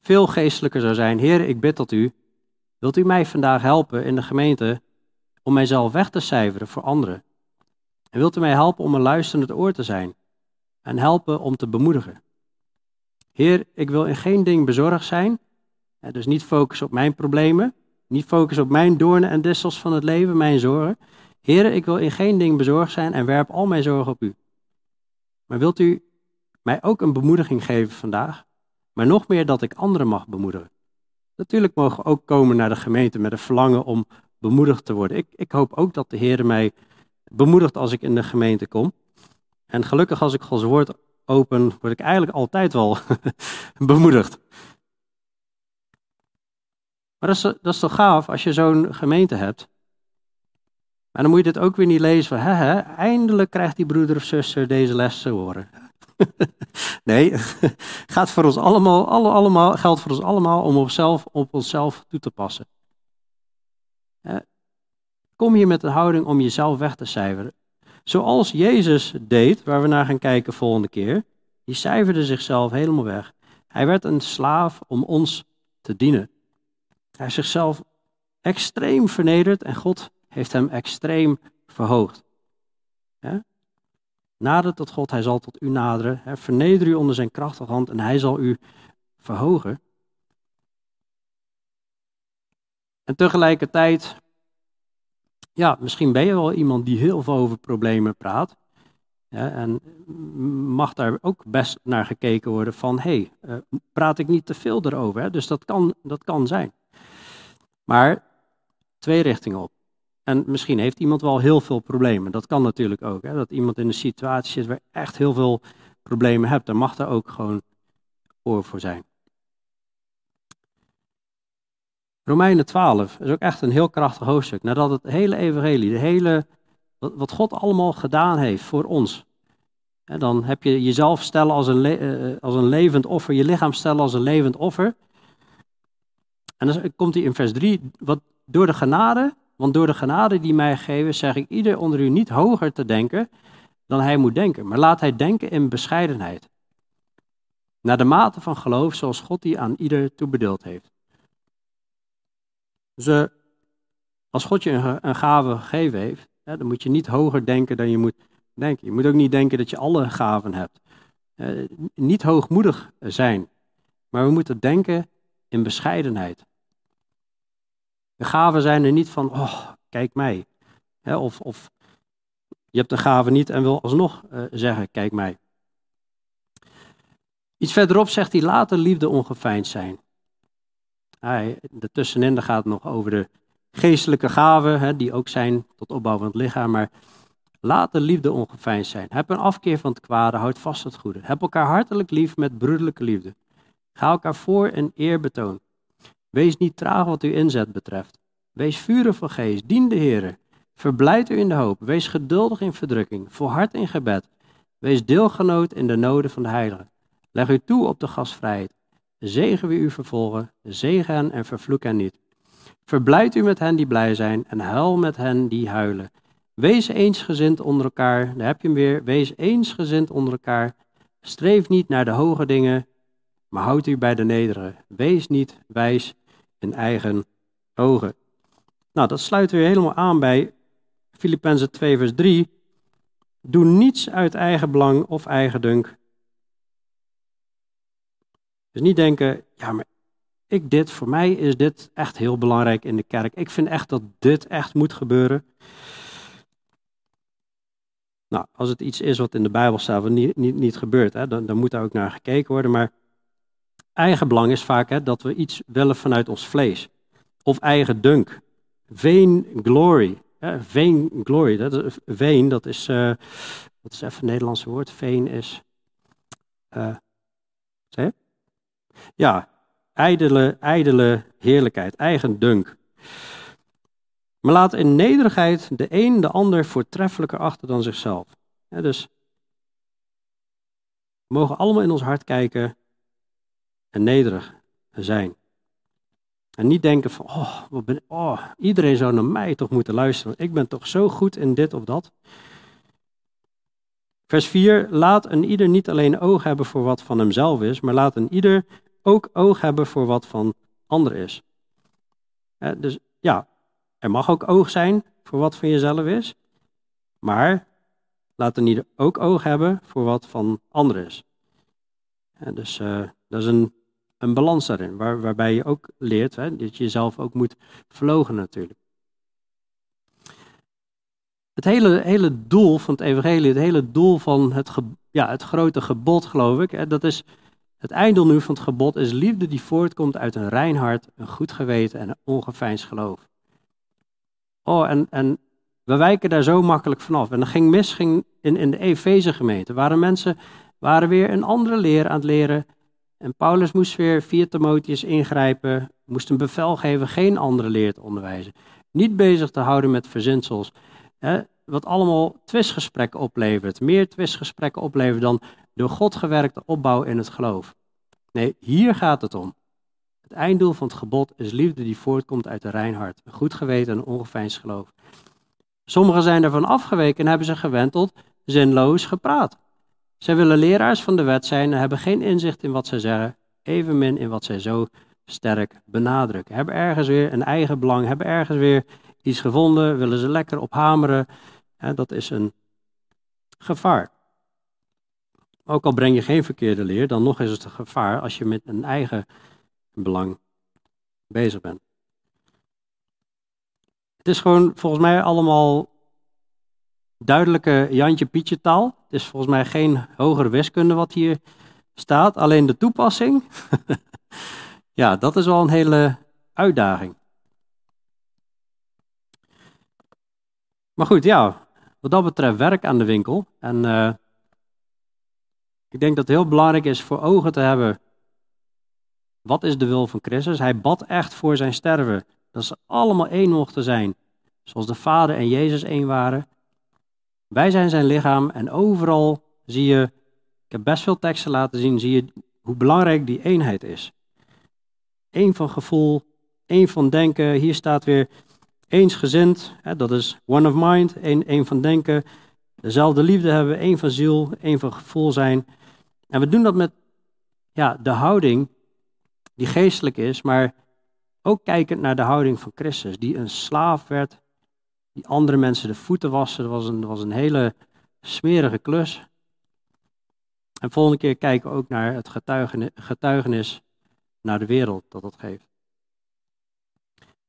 Veel geestelijker zou zijn, Heer, ik bid tot u. Wilt u mij vandaag helpen in de gemeente om mijzelf weg te cijferen voor anderen? En wilt u mij helpen om een luisterend oor te zijn en helpen om te bemoedigen? Heer, ik wil in geen ding bezorgd zijn, dus niet focussen op mijn problemen, niet focussen op mijn doornen en dissels van het leven, mijn zorgen. Heren, ik wil in geen ding bezorgd zijn en werp al mijn zorgen op u. Maar wilt u mij ook een bemoediging geven vandaag? Maar nog meer dat ik anderen mag bemoedigen. Natuurlijk mogen we ook komen naar de gemeente met een verlangen om bemoedigd te worden. Ik, ik hoop ook dat de Heer mij bemoedigt als ik in de gemeente kom. En gelukkig als ik Gods woord open, word ik eigenlijk altijd wel bemoedigd. Maar dat is, toch gaaf als je zo'n gemeente hebt en dan moet je dit ook weer niet lezen van, hè, hè, eindelijk krijgt die broeder of zuster deze les te horen. nee, gaat voor ons allemaal, alle, allemaal, geldt voor ons allemaal om op, zelf, op onszelf toe te passen. Kom hier met een houding om jezelf weg te cijferen. Zoals Jezus deed, waar we naar gaan kijken volgende keer. Die cijferde zichzelf helemaal weg. Hij werd een slaaf om ons te dienen. Hij heeft zichzelf extreem vernederd en God heeft hem extreem verhoogd. Nader tot God, hij zal tot u naderen. Verneder u onder zijn krachtige hand en hij zal u verhogen. En tegelijkertijd, ja, misschien ben je wel iemand die heel veel over problemen praat. en mag daar ook best naar gekeken worden van, hé, hey, uh, praat ik niet te veel erover? Hè? Dus dat kan, dat kan zijn. Maar twee richtingen op. En misschien heeft iemand wel heel veel problemen. Dat kan natuurlijk ook. Hè? Dat iemand in een situatie zit waar echt heel veel problemen hebt. Daar mag daar ook gewoon oor voor zijn. Romeinen 12 is ook echt een heel krachtig hoofdstuk. Nadat het hele evangelie, de hele, wat God allemaal gedaan heeft voor ons. Hè, dan heb je jezelf stellen als een, uh, als een levend offer, je lichaam stellen als een levend offer. En dan komt hij in vers 3, wat door de genade want door de genade die mij gegeven, zeg ik ieder onder u niet hoger te denken dan hij moet denken. Maar laat hij denken in bescheidenheid. Naar de mate van geloof zoals God die aan ieder toebedeeld heeft. Dus uh, als God je een, een gave gegeven heeft, hè, dan moet je niet hoger denken dan je moet denken. Je moet ook niet denken dat je alle gaven hebt. Uh, niet hoogmoedig zijn. Maar we moeten denken in bescheidenheid. De gaven zijn er niet van, oh, kijk mij. of, of je hebt de gave niet en wil alsnog uh, zeggen, kijk mij. Iets verderop zegt hij, laat de liefde ongeveind zijn. Hij, tussenin gaat het nog over de geestelijke gaven, die ook zijn tot opbouw van het lichaam. Maar laat de liefde ongeveind zijn. Heb een afkeer van het kwade, houd vast het goede. Heb elkaar hartelijk lief met broederlijke liefde. Ga elkaar voor in eerbetoon. Wees niet traag wat uw inzet betreft. Wees vurig van geest, dien de Heer. Verblijd u in de hoop. Wees geduldig in verdrukking. Volhard in gebed. Wees deelgenoot in de noden van de heiligen. Leg u toe op de gastvrijheid. Zegen wie u vervolgen. Zegen hen en vervloek hen niet. Verblijd u met hen die blij zijn en huil met hen die huilen. Wees eensgezind onder elkaar. Daar heb je hem weer. Wees eensgezind onder elkaar. Streef niet naar de hoge dingen, maar houd u bij de nederige. Wees niet wijs in eigen ogen. Nou, dat sluit weer helemaal aan bij Filippenzen 2, vers 3. Doe niets uit eigen belang of eigen dunk. Dus niet denken, ja, maar ik dit, voor mij is dit echt heel belangrijk in de kerk. Ik vind echt dat dit echt moet gebeuren. Nou, als het iets is wat in de Bijbel staat, wat niet, niet, niet gebeurt, hè, dan, dan moet daar ook naar gekeken worden. Maar eigen belang is vaak hè, dat we iets willen vanuit ons vlees. Of eigen dunk. Vain glory. Ja, vain glory. Dat is, vain, dat is, uh, wat is even het Nederlandse woord? Vain is. Uh, ja, ijdele, ijdele heerlijkheid, eigen dunk. Maar laat in nederigheid de een de ander voortreffelijker achter dan zichzelf. Dus we mogen allemaal in ons hart kijken nederig zijn. En niet denken van, oh, wat ben, oh, iedereen zou naar mij toch moeten luisteren. Ik ben toch zo goed in dit of dat. Vers 4, laat een ieder niet alleen oog hebben voor wat van hemzelf is, maar laat een ieder ook oog hebben voor wat van ander is. dus ja, er mag ook oog zijn voor wat van jezelf is, maar laat een ieder ook oog hebben voor wat van ander is. dus uh, dat is een een balans daarin, waar, waarbij je ook leert hè, dat je jezelf ook moet verlogen natuurlijk. Het hele, hele doel van het evangelie, het hele doel van het, ja, het grote gebod, geloof ik, hè, dat is het einddoel nu van het gebod is liefde die voortkomt uit een rein hart, een goed geweten en een ongeveinsd geloof. Oh, en, en we wijken daar zo makkelijk vanaf. En dat ging mis ging in, in de Efeze gemeente. Waren mensen waren weer een andere leer aan het leren en Paulus moest weer via Timotheus ingrijpen, moest een bevel geven geen andere leer te onderwijzen. Niet bezig te houden met verzinsels, hè, wat allemaal twistgesprekken oplevert. Meer twistgesprekken oplevert dan door God gewerkte opbouw in het geloof. Nee, hier gaat het om. Het einddoel van het gebod is liefde die voortkomt uit een rein hart, een goed geweten en een ongeveinsd geloof. Sommigen zijn ervan afgeweken en hebben zich gewend tot zinloos gepraat. Zij willen leraars van de wet zijn en hebben geen inzicht in wat zij zeggen, evenmin in wat zij zo sterk benadrukken. Hebben ergens weer een eigen belang, hebben ergens weer iets gevonden, willen ze lekker op hameren. dat is een gevaar. Ook al breng je geen verkeerde leer, dan nog is het een gevaar als je met een eigen belang bezig bent. Het is gewoon volgens mij allemaal duidelijke Jantje Pietje taal. Het is volgens mij geen hogere wiskunde wat hier staat. Alleen de toepassing, ja, dat is wel een hele uitdaging. Maar goed, ja, wat dat betreft werk aan de winkel. En uh, ik denk dat het heel belangrijk is voor ogen te hebben. Wat is de wil van Christus? Hij bad echt voor zijn sterven. Dat ze allemaal één mochten zijn. Zoals de Vader en Jezus één waren. Wij zijn zijn lichaam en overal zie je, ik heb best veel teksten laten zien, zie je hoe belangrijk die eenheid is. Eén van gevoel, één van denken. Hier staat weer eensgezind, hè, dat is one of mind, één, één van denken. Dezelfde liefde hebben, één van ziel, één van gevoel zijn. En we doen dat met ja, de houding die geestelijk is, maar ook kijkend naar de houding van Christus, die een slaaf werd, die andere mensen de voeten wassen. Dat was een, was een hele smerige klus. En volgende keer kijken we ook naar het getuigenis, naar de wereld dat dat geeft.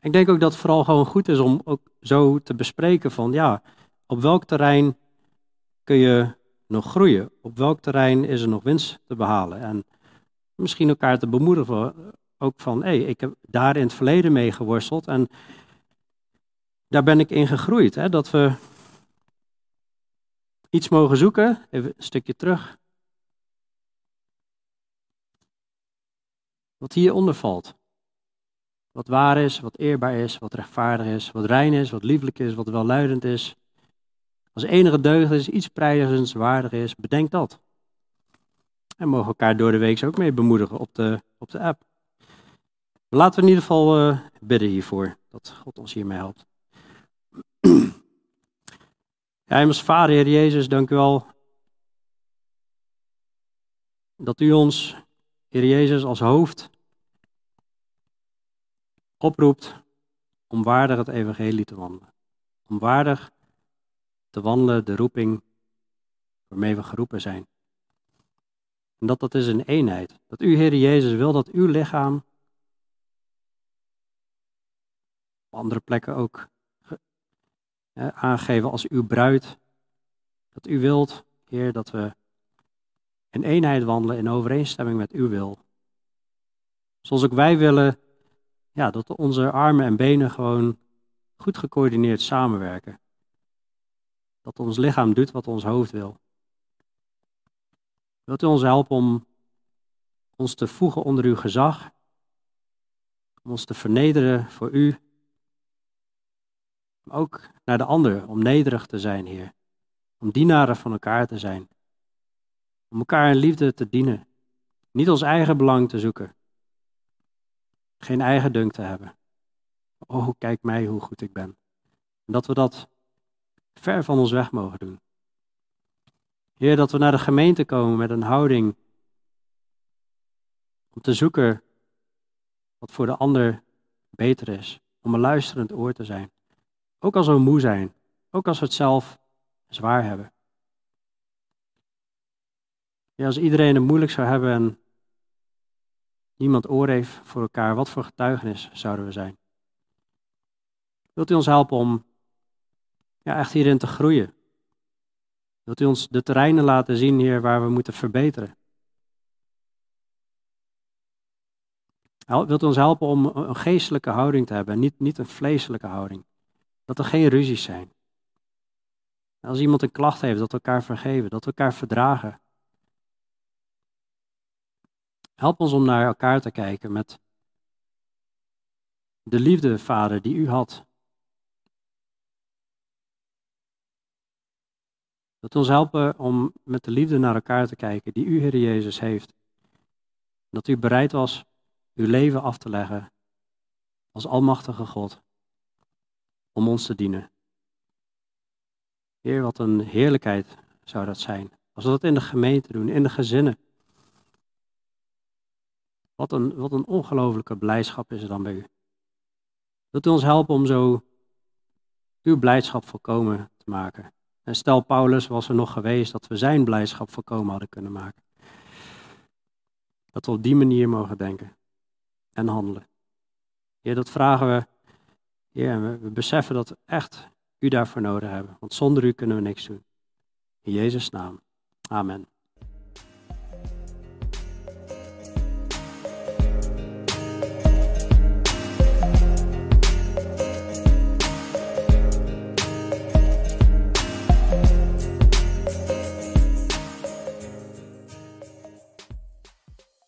Ik denk ook dat het vooral gewoon goed is om ook zo te bespreken van ja, op welk terrein kun je nog groeien? Op welk terrein is er nog winst te behalen? En misschien elkaar te bemoedigen ook van hé, hey, ik heb daar in het verleden mee geworsteld en daar ben ik in gegroeid. Hè? Dat we iets mogen zoeken, even een stukje terug. Wat hieronder valt. Wat waar is, wat eerbaar is, wat rechtvaardig is, wat rein is, wat lieflijk is, wat welluidend is. Als enige deugd is, iets prijzenswaardig is, bedenk dat. En mogen elkaar door de week ook mee bemoedigen op de, op de app. Laten we in ieder geval uh, bidden hiervoor, dat God ons hiermee helpt. Vader, Heer Jezus, dank u wel dat u ons, Heer Jezus, als hoofd oproept om waardig het evangelie te wandelen. Om waardig te wandelen de roeping waarmee we geroepen zijn. En dat dat is een eenheid. Dat u, Heer Jezus, wil dat uw lichaam op andere plekken ook aangeven als uw bruid. Dat u wilt, Heer, dat we in eenheid wandelen in overeenstemming met uw wil. Zoals ook wij willen ja, dat onze armen en benen gewoon goed gecoördineerd samenwerken. Dat ons lichaam doet wat ons hoofd wil. Wilt u ons helpen om ons te voegen onder uw gezag? Om ons te vernederen voor u? Ook naar de ander, om nederig te zijn, Heer. Om dienaren van elkaar te zijn. Om elkaar in liefde te dienen. Niet ons eigen belang te zoeken. Geen eigen dunk te hebben. Oh, kijk mij hoe goed ik ben. En dat we dat ver van ons weg mogen doen. Heer, dat we naar de gemeente komen met een houding om te zoeken wat voor de ander beter is. Om een luisterend oor te zijn. Ook als we moe zijn. Ook als we het zelf zwaar hebben. Ja, als iedereen het moeilijk zou hebben en niemand oor heeft voor elkaar, wat voor getuigenis zouden we zijn? Wilt u ons helpen om ja, echt hierin te groeien? Wilt u ons de terreinen laten zien, hier waar we moeten verbeteren? Wilt u ons helpen om een geestelijke houding te hebben, niet, niet een vleeselijke houding? Dat er geen ruzies zijn. Als iemand een klacht heeft, dat we elkaar vergeven, dat we elkaar verdragen. Help ons om naar elkaar te kijken met de liefde, Vader, die u had. Dat ons helpen om met de liefde naar elkaar te kijken die u, Heer Jezus, heeft. Dat u bereid was uw leven af te leggen als Almachtige God om ons te dienen. Heer, wat een heerlijkheid zou dat zijn. Als we dat in de gemeente doen, in de gezinnen. Wat een, wat een ongelofelijke blijdschap is er dan bij u. Wilt u ons helpen om zo uw blijdschap volkomen te maken? En stel Paulus was er nog geweest dat we zijn blijdschap voorkomen hadden kunnen maken. Dat we op die manier mogen denken en handelen. Heer, dat vragen we. Heer, we, we beseffen dat we echt u daarvoor nodig hebben. Want zonder u kunnen we niks doen. In Jezus' naam. Amen.